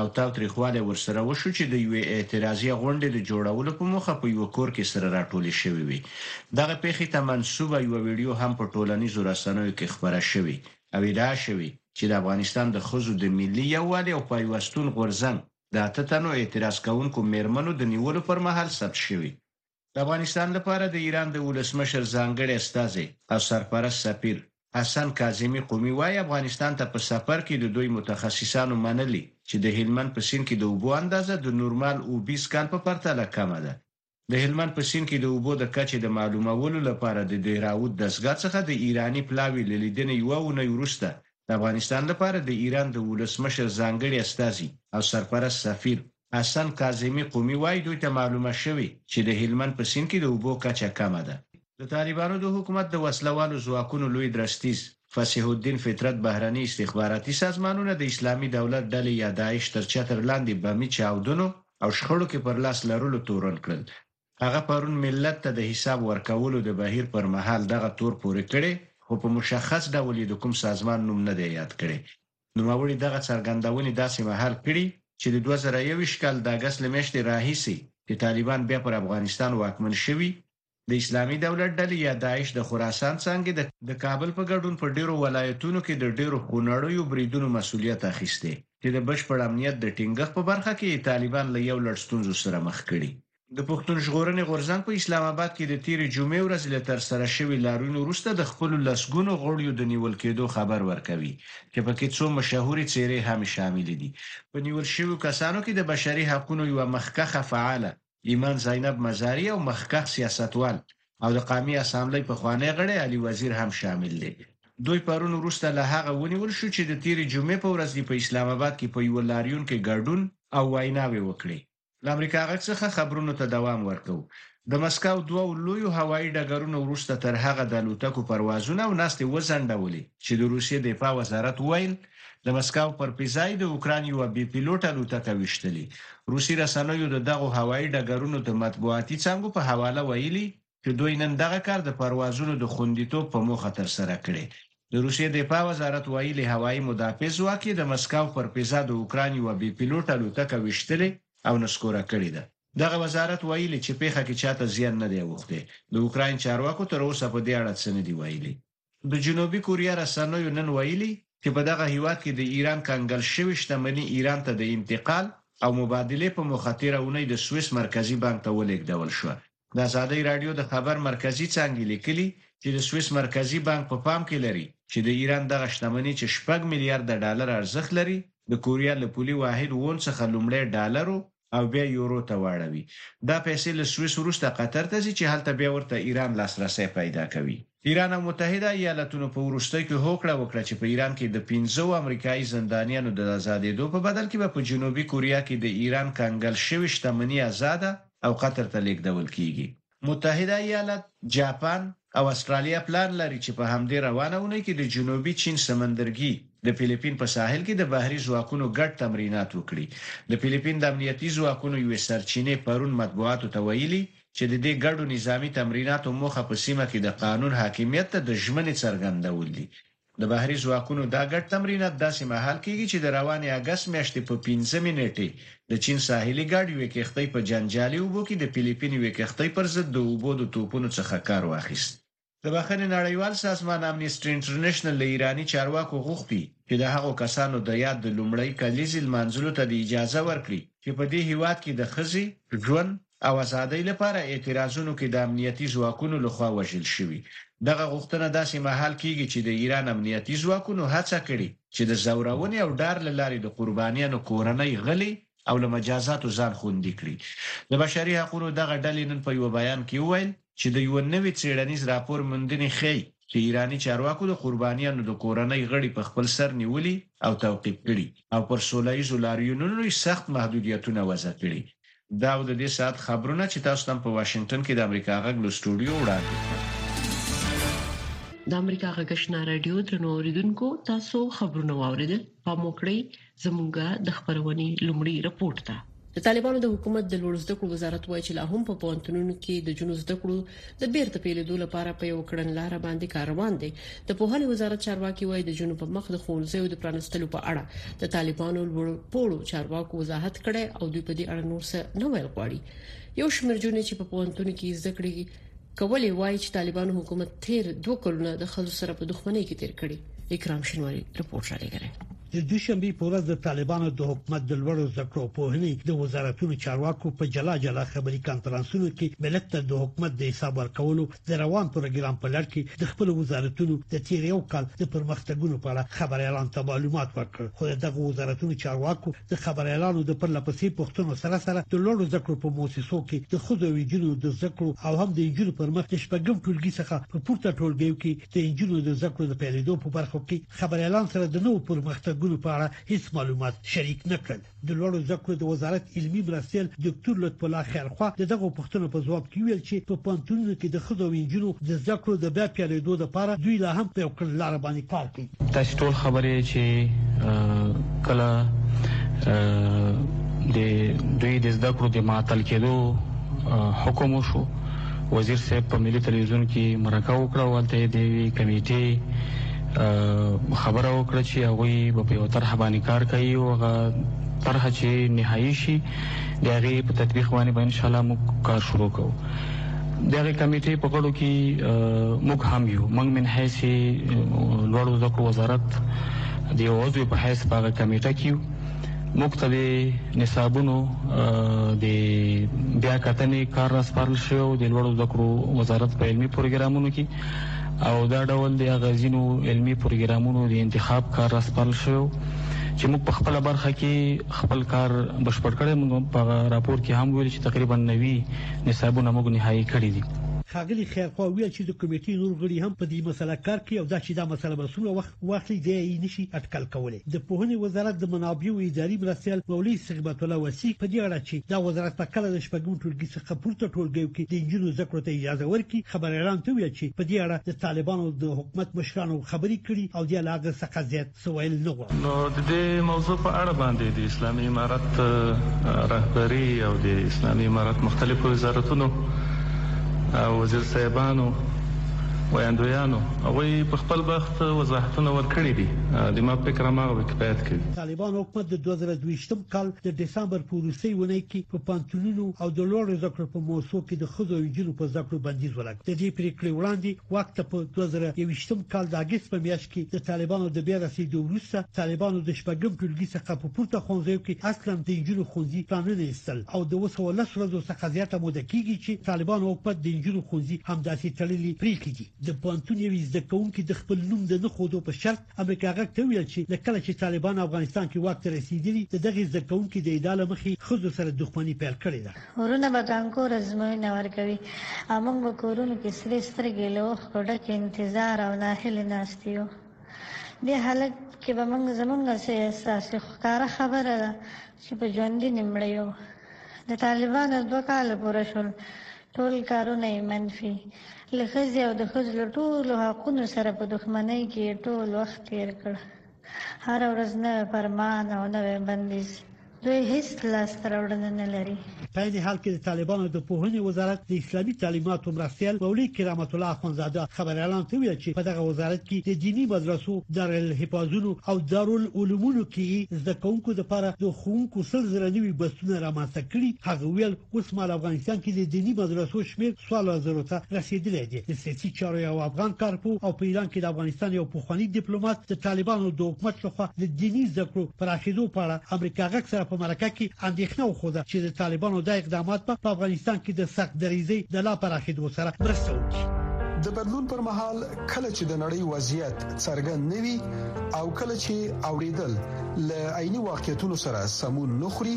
او تاوتریخوالی ورسره وشو چې د یوې اعتراضیه غونډې د جوړولو په موخه په یوه کور کې سره راټولې شوې وې. دغه پېښې ته منسوبه یوه ویډیو هم په ټولنیزو رسنیو کې خپره شوې او ادعا شوې چې د افغانستان د ښځو د ملي یووالي او پایوستون غورځنګ د اته تنو اعتراض کوونکو مېرمنو د نیولو پر مهال ثبت شوې. د افغانستان لپاره د ایران د ولسمشر ځانګړی استازی او سرپرست سفیر حسن کاظمي قمي وايي، افغانستان ته په سفر کې د دوی متخصصانو منلې چې د هلمند په سیند کې د اوبو اندازه د نورمال اوبیز کال په پرتله کمه ده. د هلمند په سیند کې د اوبو د کچې د معلومولو لپاره د دهراوت دستګاه څخه د ایراني پلاوي له لیدنې یوه اونۍ وروسته د افغانستان لپاره د ایران د ولسمشر ځانګړي استازي او سرپرست سفیر حسن کاظمي قمي وايي، دوی ته معلومه شوې چې د هلمند په سیند کې د اوبو کچه کمه ده. د طالبانو د حکومت د وسله والو ځواکونو لوی درستیز فصیح الدین فطرت بهرني استخباراتي سازمانونه د اسلامي دولت ډلې یا داعش تر چتر لاندې بمي چاودنو او شخړو کې پر لاس لرلو تورن کړل. هغه پرون ملت ته د حساب ورکولو د بهیر پر مهال دغه تور پورې کړی، خو په مشخص ډول یې د کوم سازمان نوم نه دی یاد کړی. نوموړي دغه څرګندونې داسې مهال کړي چې د دوه زره یوویشت کال د اګست له میاشتې راهیسې چې طالبان بیا پر افغانستان واکمن شوي، د اسلامي دولت ډلې یا داعش د خراسان څانګې د کابل په ګډون په ډېرو ولایتونو کې د ډېرو خونړیو بریدونو مسوولیت اخیستی چې د بشپړ امنیت د ټینګښت په برخه کې یې طالبان له یو لړ ستونزو سره مخ کړي د پښتون ژغورنې غورځنګ په اسلام آباد کې د تیرې جمعې ورځ له تر سره شوی لارونو وروسته د خپل لسګونو غړیو د نیول کېدو خبر ورکوي چې پکې څو مشهورې څېرې هم شاملې دي په نیول شویو کسانو کې د بشري حقونو یوه مخکښه فعاله ایمان زینب مزاری او مخکښ سیاستوال او د قامي اسامبلۍ پخوانی غړی علي وزیر هم شامل دی دوی پرون وروسته له هغه ونیول شو چې د تیرې جمعې په ورځ دی په اسلام آباد کې په یو لاریون کې ګډون او ویناوې وکړي له امریکا غږ څخه خبرونو ته دوام ورکوو. د مسکو دوو لویو هوایي ډګرونو وروسته تر هغه د الوتکو پروازونه او ناستې وځنډولې چې د روسیې دفاع وزارت وویل، د مسکو پر پېځای د اوکراین یوه بې پیلوټه الوتکه ویشتلې. روسي رسنیو د دغو هوایي ډګرونو د مطبوعاتي څانګو په حواله ویلي، چې دوی نن دغه کار د پروازونو د خوندیتوب په موخه ترسره کړی. د روسیې دفاع وزارت ویلي، هوایي مدافع ځواک یې د مسکو پر فضا د اوکراین یوه بې پیلوټه الوتکه ویشتلې او نسکوره کړې ده. دغه وزارت ویلي، چې پېښه کې چا ته زیان نه دی اوښتی. د اوکراین چارواکو تر اوسه په دې اړه څه نه دي ویلي. د جنوبي کوریا رسنیو نن ویلي، چې په دغه هېواد کې د ایران کنګل شوې شتمني ایران ته د انتقال او مبادلې په موخه تېره اونۍ د سویس مرکزي بانک ته ولېږدول شوه. د ازادۍ راډیو د خبر مرکزي څانګې لیکلي، چې د سویس مرکزي بانک په پام کې لري، چې د ایران دغه شتمني چې شپږ میلیارده ډالر ارزښت لري، د کوریا له پولي واحد وون څخه لومړی ډالرو او بیا یورو ته واړوي. دا پیسې له سویس وروسته قطر ته ځي چې هلته بیا ورته ایران لاسرسی پیدا کوي. ایران او متحده ایالتونو په وروستیو کې هوکړه وکړه چې په ایران کې د پنځو امریکایي زندانیانو د ازادېدو په بدل کې به په جنوبي کوریا کې د ایران کنګل شوې شتمني ازاده او قطر ته لېږدول کېږي. متحده ایالات، جاپان او اسټرالیا پلان لري چې په همدې روانه اونۍ کې د جنوبي چین سمندرګي د فیلیپین په ساحل کې د بحري ځواکونو ګډ تمرینات وکړي. د فیلیپین د امنیتي ځواکونو یوې سرچینې پرون مطبوعاتو ته ویلي چې د دې ګډو نظامي تمریناتو موخه په سیمه کې د قانون حاکمیت ته د ژمنې څرګندول دي د بحري ځواکونو دا ګډ تمرینات داسې مهال کېږي چې د روانې اګست میاشتې په پنځمې نېټې د چین ساحلي ګارډ یوې کښتۍ په جنجالي اوبو کې د فلیپین یوې کښتۍ پر ضد د اوبو د توپونو څخه کار واخیست. د بخښنې نړیوال سازمان امنیسټي انټرنشنل له ایراني چارواکو غوښتي چې د هغو کسانو د یاد د لومړۍ کلیزې لمانځلو ته دې اجازه ورکړي چې په دې هېواد کې د ښځې، ژوند، او ازادۍ لپاره اعتراضونو کې د امنیتي ځواکونو له خوا وژل شوي. دغه غوښتنه داسې مهال کېږي چې د ایران امنیتي ځواکونو هڅه کړې چې د ځورونې او ډار له لارې د قربانیانو کورنۍ غلې او له مجازاتو ځان خوندي کړي. د بشري حقونو دغه ډلې نن په یوه بیان کې وویل، چې د یوه نوي څېړنیز راپور موندنې ښيي، چې ایراني چارواکو د قربانیانو د کورنۍ غړي په خپل سر نیولي او توقیف کړي او پر سوله ییزو لاریونونو یې سخت محدودیتونه وضع کړي. دا و د دې ساعت خبرونه چې تاسو ته هم په واشنګټن کې د امریکا غږ له سټوډیو وړاندې کړل. د امریکا غږ اشنا راډیو درنو اوریدونکو تاسو خبرونه واوریدل پام وکړئ زموږ د خبرونې لومړی رپورټ ده. د طالبانو د حکومت د لوړو زده کړو وزارت وايي چې لا هم په پوهنتونونو کې د جونو زده کړو د بیرته پیلېدو لپاره په یو کړنلاره باندې کار روان دی د پوهنې وزارت چارواکي وايي د جونو په مخ د ښوونځیو د پرانستلو په اړه د طالبانو لوړ پوړو چارواکو وضاحت کړي او دوی په دې اړه نور څه نه ویل غواړي یو شمېر جونې چې په پوهنتون کې زده کړې کولې وایي چې طالبانو حکومت تیر دوه کلونه د خلکو سره په دښمنۍ کې تیر کړي اکرام شنواری رپورټ را لګره د دوشنبې په ورځ د طالبانو د حکومت د لوړو زده کړو او پوهنې د وزارتونو چارواکو په جلا جلا خبري کانفرنسونو کې ملت ته د حکومت د حساب ورکولو د روان پروګرام په لړ کې د خپل وزارتونو د تیر یو کال د پرمختګونو په اړه خبريالان ته معلومات ورکړ خو دغه وزارتونو چارواکو د خبريالانو د پرله پسې پښتنو سره سره د لوړو زده کړو په موسسو کې د خود او جنو د زده کړو او هم د جنو پر مخ د شپږم ټولګي څخه په پورته ټولګیو کې د جنو د زده کړو د پیلېدو په برخو کې خبریالان سره د نوو پرمختګونو په اړه هیڅ معلومات شریک نه کړل د لوړو زده کړو د وزارت علمي مرستیال دکتور لطف الله خیرخوا د دغو پوښتنو په ځواب کې ویل چې په پوهنتونونو کې د ښځو او انجونو د زده کړو د بیا پیلېدو لپاره دوی لا هم په یو کړنلاره باندې کار کوي تاسو ټول خبر یې چې کله د دوی د زده کړو د معطل کېدو حکم وشو وزیر صاحب په ملي تلویزیون کې مرکه وکړه او هلته یې د یوې کمیټې خبره وکړه چې هغوی به په یوه طرحه باندې کار کوي او هغه طرحه چې نهایي شي د هغې په تطبیق باندې به انشاءالله موږ کار شروع کوو د هغې کمیټې په غړو کې موږ هم یو موږ من حیث لوړو زده کړو وزارت د یو عضو په حیث په هغه کمیټه کې یو موږ ته د نصابونو د بیا کتنې کار راسپارل شوی او د لوړو زده کړو وزارت په علمي پروګرامونو کې او دا ډول د هغه ځینو علمي پروګرامونو د انتخاب کار راسپارل شوی چې موږ په خپل برخه کې خپل کار بشپړ کړی موږ په راپور کې هم ویل چې تقریبا 90 نصابونه موږ نهایی کړی دي ښاغلي خیرخوا ویل چې د کمیټې نور غړي هم په دې مسله کار کوي او دا چې دا مسله به څومره وخت واقعي دی یې نشي اټکل کولی. د پوهنې وزارت د منابعو اداري مرستیال مولوي صغبت الله وصي په دې اړه چې دا وزارت به کله د شپږم ټولګي څخه پورته ټولګیو کې د نجونو زده کړو ته اجازه ورکړي خبریالانو ته وویل چې په دې اړه د طالبانو د حکومت مشرانو خبرې کړي او دی له هغه څخه زیات څه ویل نه غواړي. نو د دې موضوع په اړه باندې د اسلامي امارت رهبري او د اسلامي امارت مختلفو وزارتونو او وزیر صاحبانو ویاندویانو هغوی په خپل بخت وضاحتونه ورکړي دي، زما په فکر هماغه به کفایت کوي. طالبانو حکومت د دوه زره دویشتم کال د ډسمبر په وروستۍ اونۍ کې په پوهنتونونو او د لوړو زده کړو په موسسو کې د ښځو او نجونو پر زده کړو بندیز ولګاوه. د دې پرېکړې وړاندې واک ته په دوه زره یوویشتم کال د اګست په میاشت کې د طالبانو د بیا رسېدو وروسته، طالبانو د شپږم ټولګي څخه په پورته ښوونځیو کې اصلاً د نجونو ښوونځي پراننه واخیستل او د اوس او لس ورځو څخه زیاته موده کیږي چې طالبانو حکومت د نجونو ښوونځي همداسې تړلي پریښي دي. د پوهنتون یوې زده کوونکې د خپل نوم د نه ښودو په شرط امریکا غږ ته وویل چې له کله چې طالبان افغانستان کې واک ته رسیدلي د دغې زده کوونکې د ادعا له مخې ښځو سره دښمني پیل کړې ده. وروڼه به کانکور ازموینه ورکوي او موږ به کورونو کې سرې سترګې له اوښکو ډکې انتظار او ناهیلې ناست یو. دې حالت کې به موږ زموږ څه احساس وي خو ښکاره خبره ده چې په ژوندي نې مړه یو د طالبانو دوه کاله پوره شول ټول کارونه یې منفي له ښځې او د ښځو له ټولو حقونو سره په دښمنۍ کې ټول وخت تیر کړ هر ورځ نوی فرمان او نوی بندیز دوی هیڅ لاسته راوړنه نه لري په عین حال کې د طالبانو د پوهنې وزارت د اسلامي تعلیماتو مرستیال مولوي کرامت الله اخوندزاده خبریالانو ته وویل چې په دغه وزارت کې د دیني مدرسو، دارالحفاظونو او دارالعلومونو کې یې زده کوونکو لپاره د ښوونکو سل زره نوي بستونه رامنځته کړي. هغه وویل، اوسمهال افغانستان کې د دیني مدرسو شمېر څوارلس زرو ته رسېدلی دی، د سیاسي چارو یو افغان کارپوه او په ایران کې د افغانستان یو پخوانی دیپلومات د طالبانو د حکومت له خوا د دیني زده کړو په راخېدو په اړه امریکا غږ سره په مرکه کې اندېښنه وښوده چې د طالبانو دا اقدامات به په افغانستان کې د سخت دریځۍ د لا پراخېدو سره مرسته وکړي. د بدلون پر مهال کله چې د نړۍ وضعیت څرګند نه وي او کله چې اورېدل له عیني واقعیتونو سره سمون نه خوري،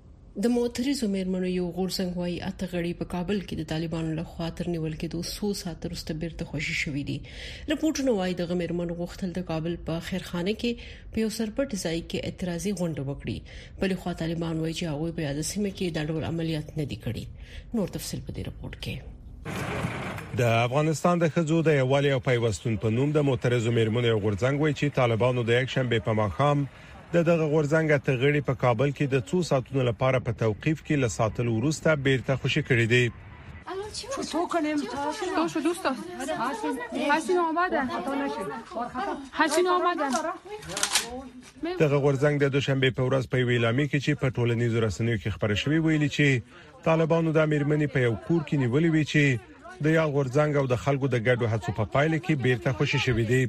د معترضو مېرمنو یو غورځنګ وايي، اته غړي په کابل کې د طالبانو له خوا تر نیول کېدو څو ساعته وروسته بېرته خوشې شوي دي. رپورټونه وايي، دغه مېرمنو غوښتل د کابل په خیرخانه کې په یو سرپټ ځای کې اعتراضي غونډه وکړي. بلې خوا طالبان وايي چې هغوی په یاده سیمه کې دا ډول عملیات نه دي کړي. نور تفصیل په دې رپورټ کې. د افغانستان د ښځو د یووالي او پیوستون په نوم د معترضو میرمنو یو غورځنګ وایي چې طالبانو د یکشنبې په ماښام د دغه غورځنګ اته غړي په کابل کې د څو ساعتونو لپاره په توقيف کې له ساتلو وروسته بیرته خوشي کړي دي چطور کنیم تو شو دوست حسین آمده حسین آمده دغه غورځنګ د دوشنبه په ورځ په ویلامي کې چې په ټولنیزو رسنیو کې خبره شوې ویلي چې طالبانو دا میرمنې په یو کور کې نیولې وي چې د یاد غورځنګ او د خلکو د ګډو هڅو په پایله کې بیرته خوشی شوې دي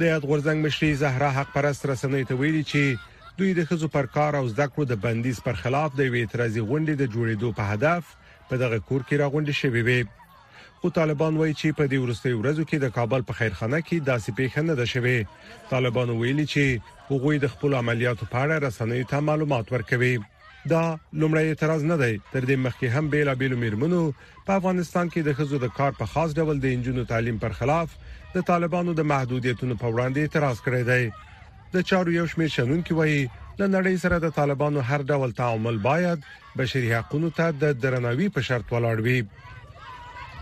د یاد غورځنګ مشري زهرا حق پرست رسنۍ ته ویلي چې دوی د خزو پر کار او زده کړو د بندیز پر خلاف د وی اعتراضي غونډې د جوړېدو په هدف په دغه کور کې راغونډې شوې وي خو طالبان وایي چې په دې وروستیو ورځو کې د کابل په خیرخانه کې داسې پیښه نه ده شوې طالبان ویلي چې هغوی د خپل عملیاتو په اړه رسنۍ ته معلومات ورکوي دا لومړی اعتراض نه دی تر دې مخکې هم بیلا بیلو میرمنو په افغانستان کې د خزو د کار په خاص ډول د انجونو تعلیم پر خلاف د طالبانو د محدودیتونو په وړاندې اعتراض کړی دی د چارو یو شمېر شنونکي وایي له نړۍ سره د طالبانو هر ډول تعامل باید بشري حقوقو ته د درناوي په شرط ولاړ وي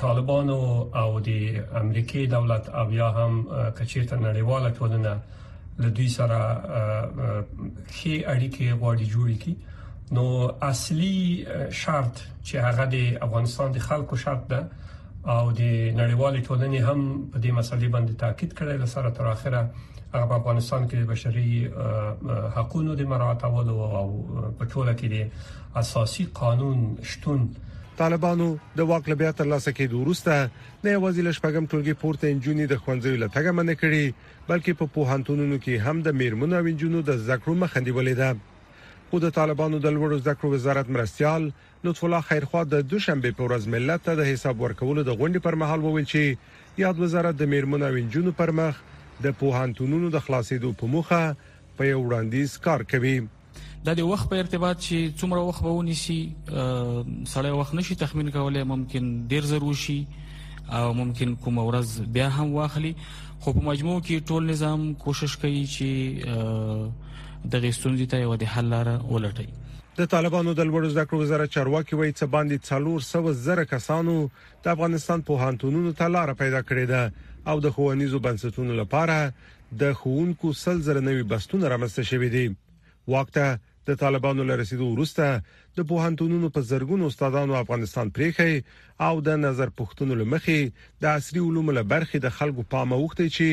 طالبانو او د امریکای دولت او یا هم کچیرته نړیواله ټولنه له دوی سره خي اړیکې غواړي جوړ کړي نو اصلي شرط چې هغه د افغانستان د خلکو شرط ده او د نړیوال ټولنې هم په دې مسلې باندې تاکید کړی له سره تر اخره هغه په افغانستان کې د بشري حقوقو د مراعاتولو او په ټوله کې د اساسي قانون شتون طالبانو د واک له بیا ترلاسه کېدو وروسته نه یوازې لشپګم ټولګي پورته انجونې د خوندوي لټګه منې کړي بلکې په پوهنتونونو کې هم د میرمنو او انجونو د زده کړو مخه نیولې ده خو د طالبانو د لوړو زده کړو وزارت مرستيال لطف الله خیرخوا د دوشنبه په ورځ ملت ته د حساب ورکولو د غونډې پر مهال وویل چې یاد وزارت د میرمنو او انجونو پر مخ د پوهنتونونو د خلاصېدو په موخه په یو وړاندیز کار کوي دا د وخت په ارتباط چې څومره وخت به ونیسي سړی وخت نشي تخمین کولای ممکن ډیر زر وشي او ممکن کوم ورځ بیا هم واخلي خو په مجموع کې ټول نظام کوشش کوي چې دغه ستونزې ته یو د حل لار ولټي د طالبانو د لوړو زده کړو وزارت چارواکي وایي چې باندې 300 زره کسانو د افغانستان په هانتونونو ته لار پیدا کړې ده او د ښوونیزو بنسټونو لپاره د ښوونکو سل زره نوي بستونه رامنځته شوي دي واک ته د طالبانو له رسیدو وروسته د پوهنتونونو په زرګونو استادانو افغانستان پریخي او د نظر پښتنو لمخې د عصري علومو له برخې د خلکو پام اوختي چې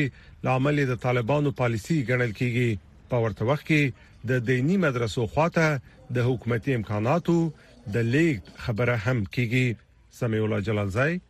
لامل د طالبانو پالیسی ګڼل کیږي په ورته وخت کې د دینی مدرسو خواته د حکومتي امکاناتو د لیګ خبره هم کیږي سمي الله جلالزای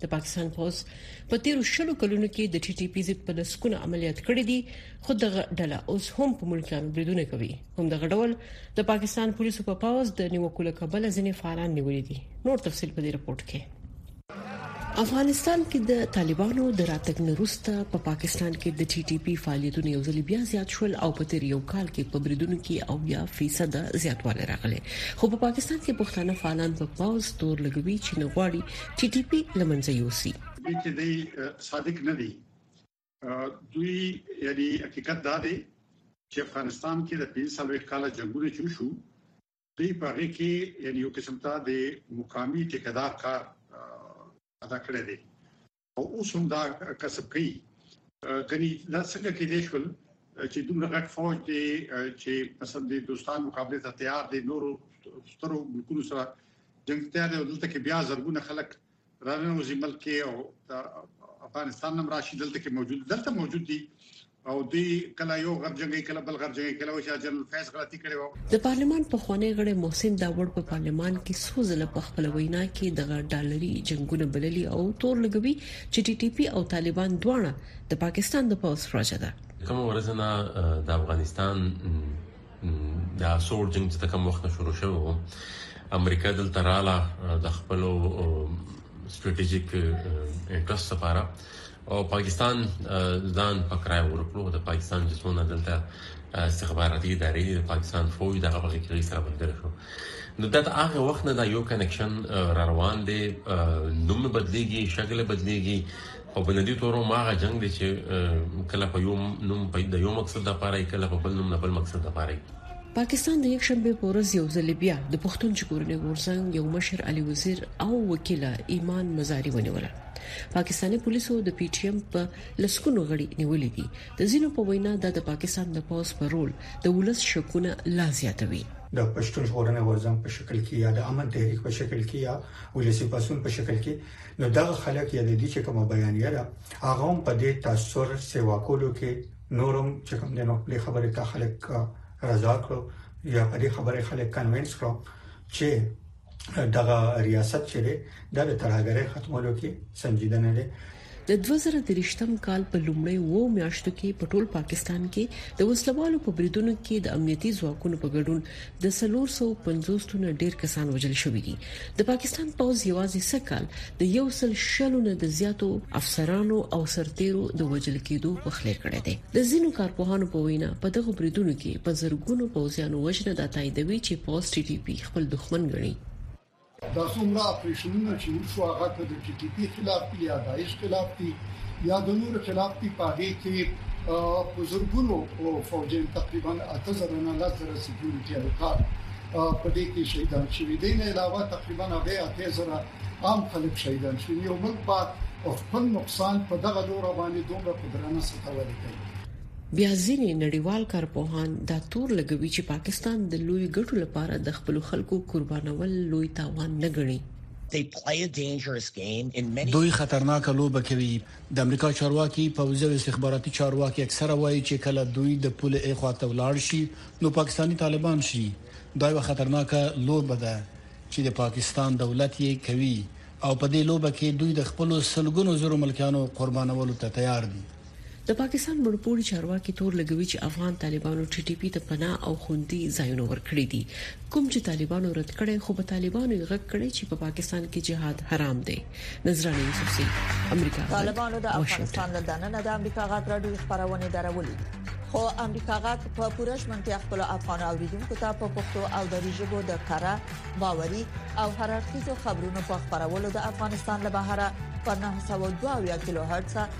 د پاکستان پوز په تیر شلو کلونو کې د ټي ټي پی ضد په لسکونه عملیات کړې دي خو د ډله اوس هم په ملکانو بریدونه کوي هم د غډول د پاکستان پولیسو په پاوز د نیوکول کبل ځینې فعالان نیولې دي نور تفصيل په دې رپورت کې افغانستان کې د طالبانو د راتګ نه وروسته په پاکستان کې د ټي ټي پی فعالیتونه یو ځل بیا زیات شول او په تیر یو کال کې په بریدونو کې او یا فیصد زیاتوالی راغلی خو په پاکستان کې پښتانه فعالان په پاوز تور لګوي چې نه غواړي ټي ټي پي لمنځه یوسي دي چې دی صادق نه دی دوی یعنی حقیقت دا دی چې افغانستان کې د 45 کال جنگونه چې شو دوی په هغه کې یعنی یو قسم ته د مقامی ټیکدار کار ادا کړی دی او اوس هم دا کسب کوي غني دا څنګه کې دي شول چې دومره غټ فوج دی چې مثلا د دوستان مقابله ته تیار دي نور سترو ملکونو سره جنګ تیار دی دلته کې بیا زرګونه خلک راننوځي ملک کې او افغانستان نم راشي دلته کې موجود دلته موجود دي او دوی کله یو غر جنگي کله بل غر جنگي کله وشا جنرال فیض غلطي کړې و د پارلمان په خونه غړي محسن داوړ په پارلمان کې څو ځله په خپل وینا کې د غر ډالري جنگونه بللي او تور لګوي چې ټي ټي پی او طالبان دواړه د پاکستان د پوز راځه ده کوم ورځ نه د افغانستان د سور جنگ چې کوم وخت شروع شوی و امریکا دلته رااله د خپل سټریټیجیک انټرست لپاره او پاکستان ځان پکراي ورکړو د پاکستان چې څونه دلته استخباراتي ادارې د پاکستان فوج دغه په کې سره بدل شو نو دا هغه وخت نه دا یو کنکشن را روان دی نوم بدلیږي شکل بدلیږي او په ندی تور هم هغه جنګ دی چې کله په یو نوم په د یو مقصد د پاره کله په بل نوم نه بل مقصد د پاره پاکستان د یک شنبه په ورځ یو ځل بیا د پښتون چکورنې ګورزنګ یو مشر علي وزیر او وکیل ایمان مزاری ونیول پاکستاني پولیسو د پی ټی ایم په لسکونو غړي نیولې دي د زینو په وینا د پاکستان د پوز پر رول د ولس شکونه لا زیاتوي د پښتون ژغورنې غورځنګ په شکل کې یا د امن تحریک په شکل کې یا ولسی پاسون په شکل کې نو دغه خلک یې د دې چې کومه بیانیه ده هغه هم په دې تاثر سیوا کولو کې نورم چې کوم دینو په خبره ته خلک رضا کړو یا په دې خبره خلک کنوینس کړو چې دغه ریاست چې دی د ترهګرۍ ختمولو کې سنجیده نه دی د 2023م کال په لومړی وو میاشتو کې په ټول پاکستان کې د وسلوالو په بریدونو کې د امنیتي ځواکونو په ګډون د څلور سو پنځوس تنه ډیر کسان وژل شوي دي د پاکستان پوځ یوازې سکهال د یو سل شلو نه د زیاتو افسرانو او سرتیرو د وژل کېدو په خله کړی دی د ځینو کارپوهانو په وینا په دغه بریدونو کې په زرګونو پوځیانو وژنه د تاییدوي چې پوز ټي ټي پی خپل دښمن ګڼي دا څومره اپریشنونه چې وشو هغه که د ټي ټي پي خلاف دي یا داعش خلاف دي یا د نور خلاف دي په هغه کې په زرګونو فوجین تقریبا 8000 نه 10000 سکیورټي اهلکار په دې کې شهیدان شوي دي نه علاوه تقریبا هغه 8000 عام خلک شهیدان شوي یو ملک په خپل نقصان په دغه لور باندې دومره په درنه سطح ولې کوي بیا ځینې نړیوال کارپوهان دا تور لګوي چې پاکستان د لوی ګټو لپاره د خپل خلکو قربانول لوی تاوان نه ګڼي. دوی خطرناکه لوبه کوي. د امریکا چارواکي، پوځي او استخباراتي چارواکي اکثره وايي چې کله دوی د پولې اېخوا ته ولاړ شي، نو پاکستاني طالبان شي. دا یوه خطرناکه لوبه ده چې د پاکستان دولت یې کوي او په دې لوبه کې دوی د خپلو سلګونو زرو ملکیانو قربانولو ته تیار دي. د پاکستان منپوړي چارواکي تور لګوي چې افغان طالبانو ټي ټي پي ته پناه او خوندي ځایونه ورکړي دي کوم چې طالبانو رد کړي خو په طالبانو یې غږ کړي چې په پاکستان کې جهاد حرام دی نظرانه یوسفزي امریکا طالبانو د افغانستان له دننه د امریکا غاک راډیو خبرونه درولې دي خو امریکا غاک په پوره ژمنتیا خپل افغان اوریدونکو ته په پښتو او دری ژبه د کره باوري او هر اړخیزو خبرونو په خبرولو د افغانستان له بهره په 902 کیلو هرتز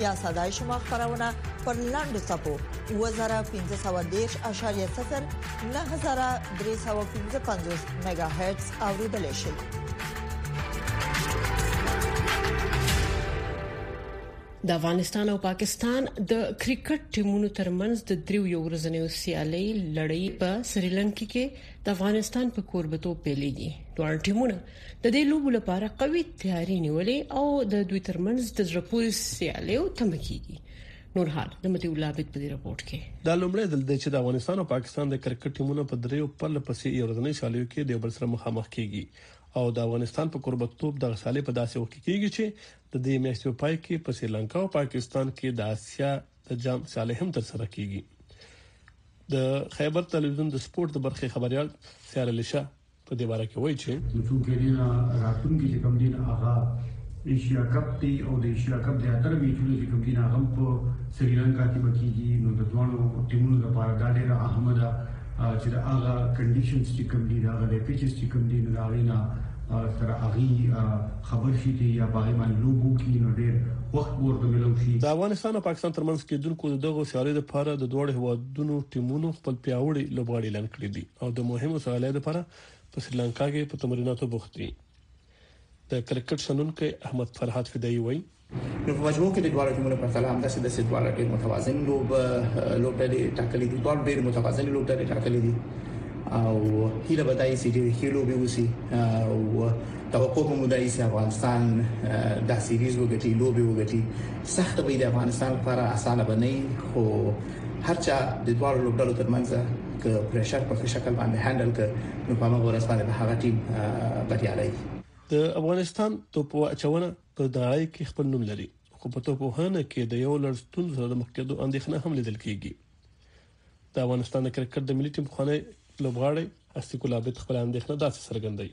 یا صداي شما خبرونه پر لاندو صفو 2015.0 9315 میگا هرتز اوریدل شي د افغانستان او پاکستان د کرکټ ټیمونو ترمنځ د دریو یو ورځنیو سیالۍ لړۍ په سریلانکا کې د افغانستان په کوربتوب پیلېږي دوه ټیمونه د دې لوبو لپاره قوي تیاری نیولې او د دوی ترمنځ د زړه پورې سیالیو تمه کیږي نور حال د متي الله بیت په دې رپورت کې دا لومړی ځل دی چې د افغانستان او پاکستان د کرکټ ټیمونه په دریو پرله پسې یو ورځنۍ سیالیو کې د یو بل سره مخامخ کیږي او د افغانستان په قربتوب د غسالې په داسې وخت کې کیږي چې د دې میاشتې په پای کې په سریلانکا او پاکستان کې د اسیا د جام سیالي هم تر سره کیږي د خیبر تلویزیون د سپورت د برخې خبريال سیار علي شاه په دې باره کې وایي چې څو کلونه راتلونکي چې کوم دین هغه ایشیا کپ دی او د ایشیا کپ د اتر میچونو چې کوم دین هغه په سریلانکا کې بکیږي نو د دوانو ټیمونو لپاره دا ډیره اهمه ده چې دا هغه کنډیشنز چې کوم دي دا هغه پیچز چې کوم دي نو دا غینا سره اغي خبر شي چې یا باغې باندې لوبو کې نو ډېر وخت ورته ملو شي د افغانستان او پاکستان ترمنځ کېدونکو دغه سیالي لپاره د دوه هوادونو ټیمونو خپل پیاوړي لوبغاړي لنکړي دي او د مهمو سیالیو لپاره په سریلانکا کې په تمریناتو بوخت دي. د کرکټ شنونکی احمد فرهاد فدایي وایي، نو په مجموع کې د دواړو ټیمونو په پرتله همداسې داسې دواړه ډېر متوازن لوب لوبډلې ټاکلې دي دواړو ډېر متوازن لوبډلې ټاکلې دي او هیله به دای سي ډېر ښه لوبي وسی او توقع مو دای سي افغانستان دا سیریز وګټي لوبي وګټي سخت به د افغانستان لپاره اسانه بنئ خو هرچا د دواړو لوبډلو ترمنځ که پريشر په ښه شکل باندې هندل کړ نو په هغه ورځ باندې به هغه ټیم بریالی وي د افغانستان توپ اچونه په نړۍ کې خپل نوم لري خو په توپ وهنه کې د یو لړ ستونزو سره د مخ کېدو اندېښنه هم لیدل کیږي د افغانستان د کرکټ د ملي ټیم پخوانی لوبغاړی هستی ګلابت خپل اندېښنه داسې څرګندوي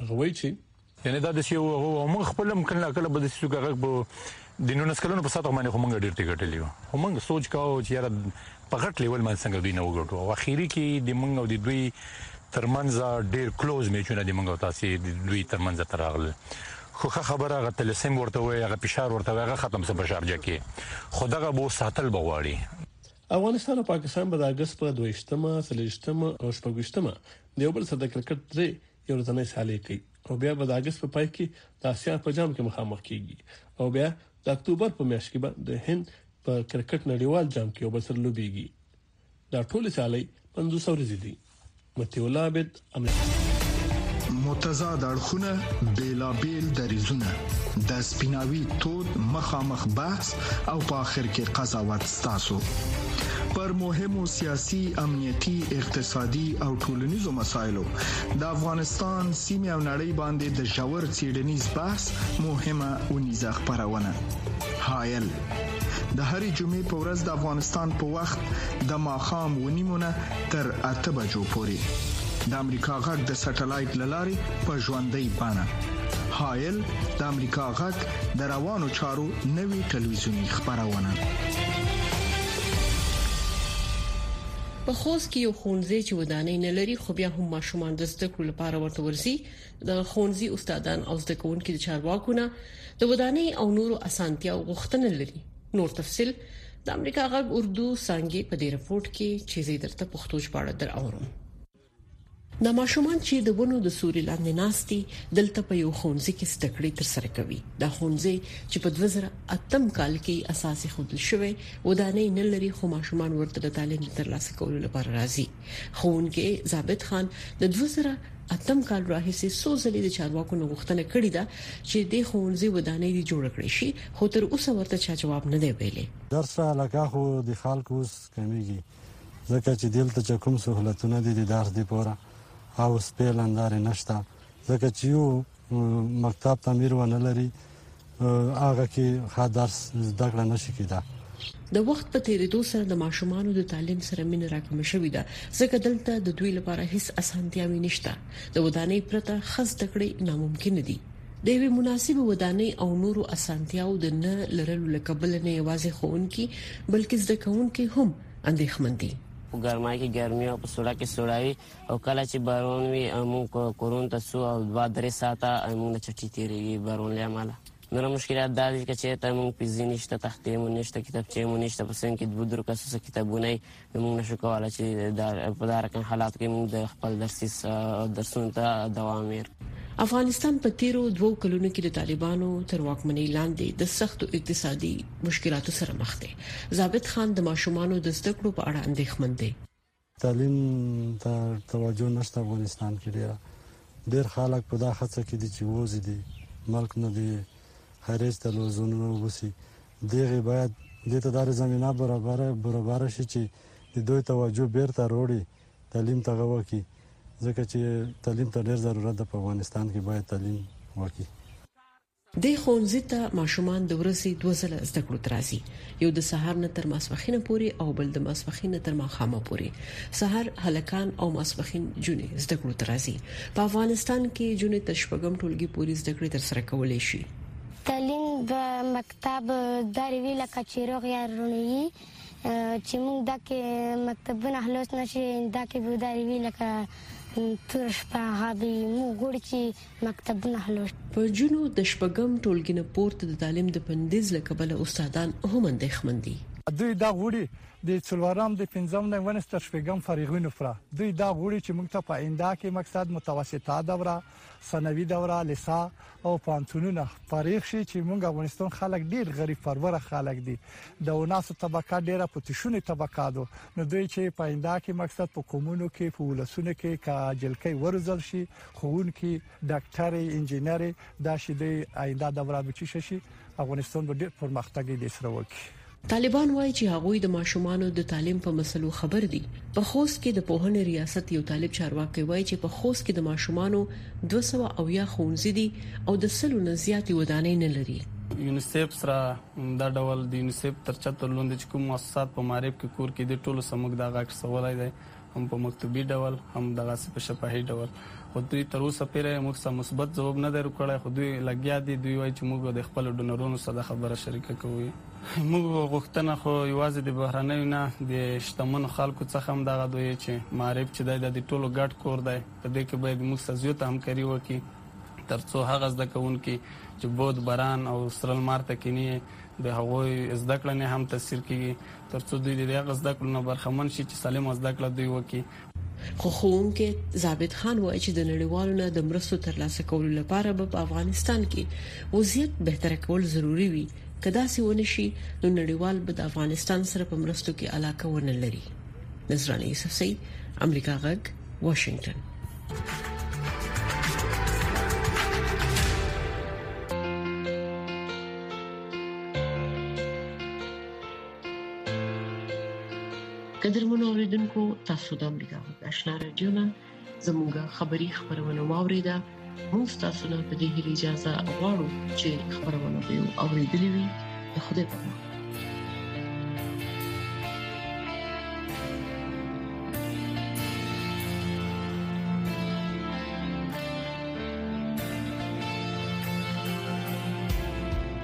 هغه وایي چې یعنی دا د سی او هغه او موږ خپل هم کله کله به د سی څوګه غږ په د 19 کلونو په ساته باندې خو موږ ډیر ټیکټ لیو خو موږ سوچ کاوه چې یاره په غټ لیول من څنګه دوی نه وګټو او اخیری کې د موږ او د دوی ترمنځ ډیر کلوز میچونه د موږ او تاسو د دوی ترمنځ تراغله خو خبره غته لسم ورته وي هغه فشار ورته وي هغه ختم سه په شارجه کې خدغه بو ساتل بغواړي افغانستان او پاکستان به د اگست په 22مه، 23مه او 24مه د یو بل سره د کرکټ درې یو ورځنۍ سیالۍ کوي او بیا به د اګست په پای کې د اسیا په جام کې مخامخ کیږي او بیا د اکتوبر په میاشت کې به د هند په کرکټ نړیوال جام کې یو بل سره لوبیږي دا ټول سیالۍ 500 ورځې دي متي الله عبد امریکا متضاد اړخونه بیلابیل دریزونه د سپیناوي تود مخامخ بحث او په اخر کې قضاوت ستاسو پر مهمو سیاسي، امنیتي، اقتصادي او ټولنیزو مسایلو د افغانستان سیمه او نړۍ باندې د ژور چیډنیز بحث مهمه اونیزه خبرونه هایل د هرې جمعې په ورځ د افغانستان په وخت د ماخام ونیمونه تر اته بجو پورې د امریکا غږ د سټلایټ لارې په ژوندۍ بانه هایل د امریکا غږ د روانو چارو نوی ټلویزیونی خبرونه په خوست کې یو ښوونځی چې ودانۍ نه لري خو بیا هم ماشومان د زده کړو لپاره ورته ورسي د ښوونځي استادان او زده کوونکو د چارواکو نه د ودانۍ او نورو اسانتیا غوښتنه لري نور تفصيل د امریکا غږ اردو سانګي په دې رپورت کې چې زه درته پښتو ژباړه در اورم دا ماشومان چې د ونو د سوري لاندې ناست دي دلته په یو ښوونځي کې زده کړې تر سره کوي دا ښوونځي چې په 2008 کال کې اساس یې خودل شوی ودانۍ نه لري خو ماشومان ورته د تعلیم د ترلاسه کولو لپاره راځي ښوونکي ثابت خان د 2000 اتم کال راهیسې څو ځلې د چارواکو نه غوښتنه کړې ده چې د ښوونځي ودانۍ دی جوړ کړي شي خو تر اوسه ورته چا جواب نه دی ویلي درسه علاقه خو د خلکو اوس کمیږي ځکه چې دلته چې کوم سهولتونه دي د درس دی پوره او سپې لندارې نشته ځکه چې یو مکتب تعمیر ونه لري هغه کې ښه درس زده کړه نشي کېده د وخت په تیریدو سره د ماشومان د تعلیم سره مینه راکمه شوې ده ځکه دلته د دوی لپاره هیڅ اسانتیاوې نشته د ودانۍ پرته خز تکړه ناممکن دي د یوې مناسبې ودانۍ او نورو اسانتیاوو د نه لرلو له کبله نه یوازې ښوونکي، بلکې زده کوونکي هم اندېښمن دي. په ګرمۍ کې ګرمي او په سوړه کې سوړه وي او کله چې بارون وي، موږ کورونو ته څو او دوه درې ساعته موږ له چټي تېرېږي بارون له امله. نور مشکلات دا دي چې که چېرته موږ پېزي نشته، تختې مو نشته، کتابچې مو نشته، په صنف کې دوه درو کسو څخه کتابونه وي، نو موږ نشو کولای چې دا په دا رقم حالات کې موږ د خپل درسي درسونو ته دوام ورکړو افغانستان په تیرو دوو کلونو کې د طالبانو تر واکمنۍ لاندې د سختو اقتصادي مشکلاتو سره مخ دی ضابط خان د ماشومان د زده کړو په اړه اندېښمن دی تعلیم ته توجه نشته افغانستان کې ډیر ډیر خلک په دا خڅه کې دي چې ووزي دي ملک نه دي خارج ته لوزونه وبسي دغه باید دې ته دار زمینه برابر برابر شي چې د دوی توجه بیرته روړي تعلیم ته غوکي ځکه چې تعلیم ته ډیر ضرورت ده په افغانستان کې باید تعلیم وکي د خونځي ته ماشومان د ورځې دوه ځله زده کړو ترازي یو د سهار نه تر ماسپخینه پوري او بل د ماسپخینه تر ماخامه پوري سهار هلکان او ماسپخین جونې زده کړو ترازي په افغانستان کې جونې تر شپږم ټولګي پوري زده کړې تر سره کولې شي تعلیم د مکتب دارې وي لکه چې روغ یا رونیي چې موږ دا کې مکتبونه خلاص نشي دا کې به دارې وي لکه تور شپه غابي موږ ګوړ چې مکتبونه خلاص په جنو د شپږم ټولګي نه پورته د تعلیم د پندیز لکبل استادان هم اندېښمن دي دوی دا غوړي د څلورم د پنځم نه ونس تر شپږم فارغینو فرا دوی دا غوړي چې موږ ته په آینده کې مقصد متوسطه دوره ثانوي دوره لیسا او پانتونونه فارغ شي چې موږ افغانستان خلک ډیر غریب پروره خلک دي د وناسو طبقه ډیره پتیشونی طبقه ده نو دوی چې پاینده کې مقصد په کومونو کې په ولسونو کې کا جلکې ورزل شي خون کې ډاکټر انجنیر دا شي د آینده دوره به چی شي افغانستان به ډیر پرمختګ دي سره وکړي طالبان وايي چې هغوی د ماشومانو د تعلیم په مسلو خبر دي. په خوست کې د پوهنې ریاست یو طالب چارواکی وايي چې په خوست کې د ماشومانو دوه سوه اویا ښوونځي دي او د سلو نه زیاتې ودانۍ نه لري. یونیسیف سره دا ډول د یونیسیف تر چتر لوندې چې کوم موسسات په معریب کې کور کې دي ټولو سره موږ دا غږ رسولی دی هم په مکتوبي ډول هم دغسې په شفاهي ډول خو دوی تر اوسه پېره موږ څخه مثبت ځواب نه دی ورکړی خو دوی لګیا دي دوی وایي چې موږ د خپلو ډونرونو سره دا خبره شریکه کوو موږ غوښتنه خو یوازې د بهرنیو نه د شتمنو خلکو څخه هم دغه دوی چې معارف چې دی دا د ټولو ګډ کور دی په دې کې باید موږ سره زیاته همکاري وکړي ترڅو هغه زده کوونکي چې بود بران او سره لمر ته کینی د هغوی زده کړنې هم تاثیر کیږي تر څو دوی دې د هغه زده کړو نه برخمن شي چې سالمه زده کړه دوی وکړي. خو ښوونکی ضابط خان وايي چې د نړیوالو نه د مرستو ترلاسه کولو لپاره به په افغانستان کې وضعیت بهتر کول ضروري وي، که داسې ونه شي نو نړیوال به د افغانستان سره په مرستو کې علاقه ونه لري. نذرانه یوسفزۍ، امریکا غږ، واشنګټن. قدرمن اوریدونکو تاسو د امریکا غږ آشنا رادیو نه زموږه خبری خبرونه واوریده موږ تاسو نه په دې هیله اجازه غواړو چې خبرونه به اوریدلې وي د خوده په امان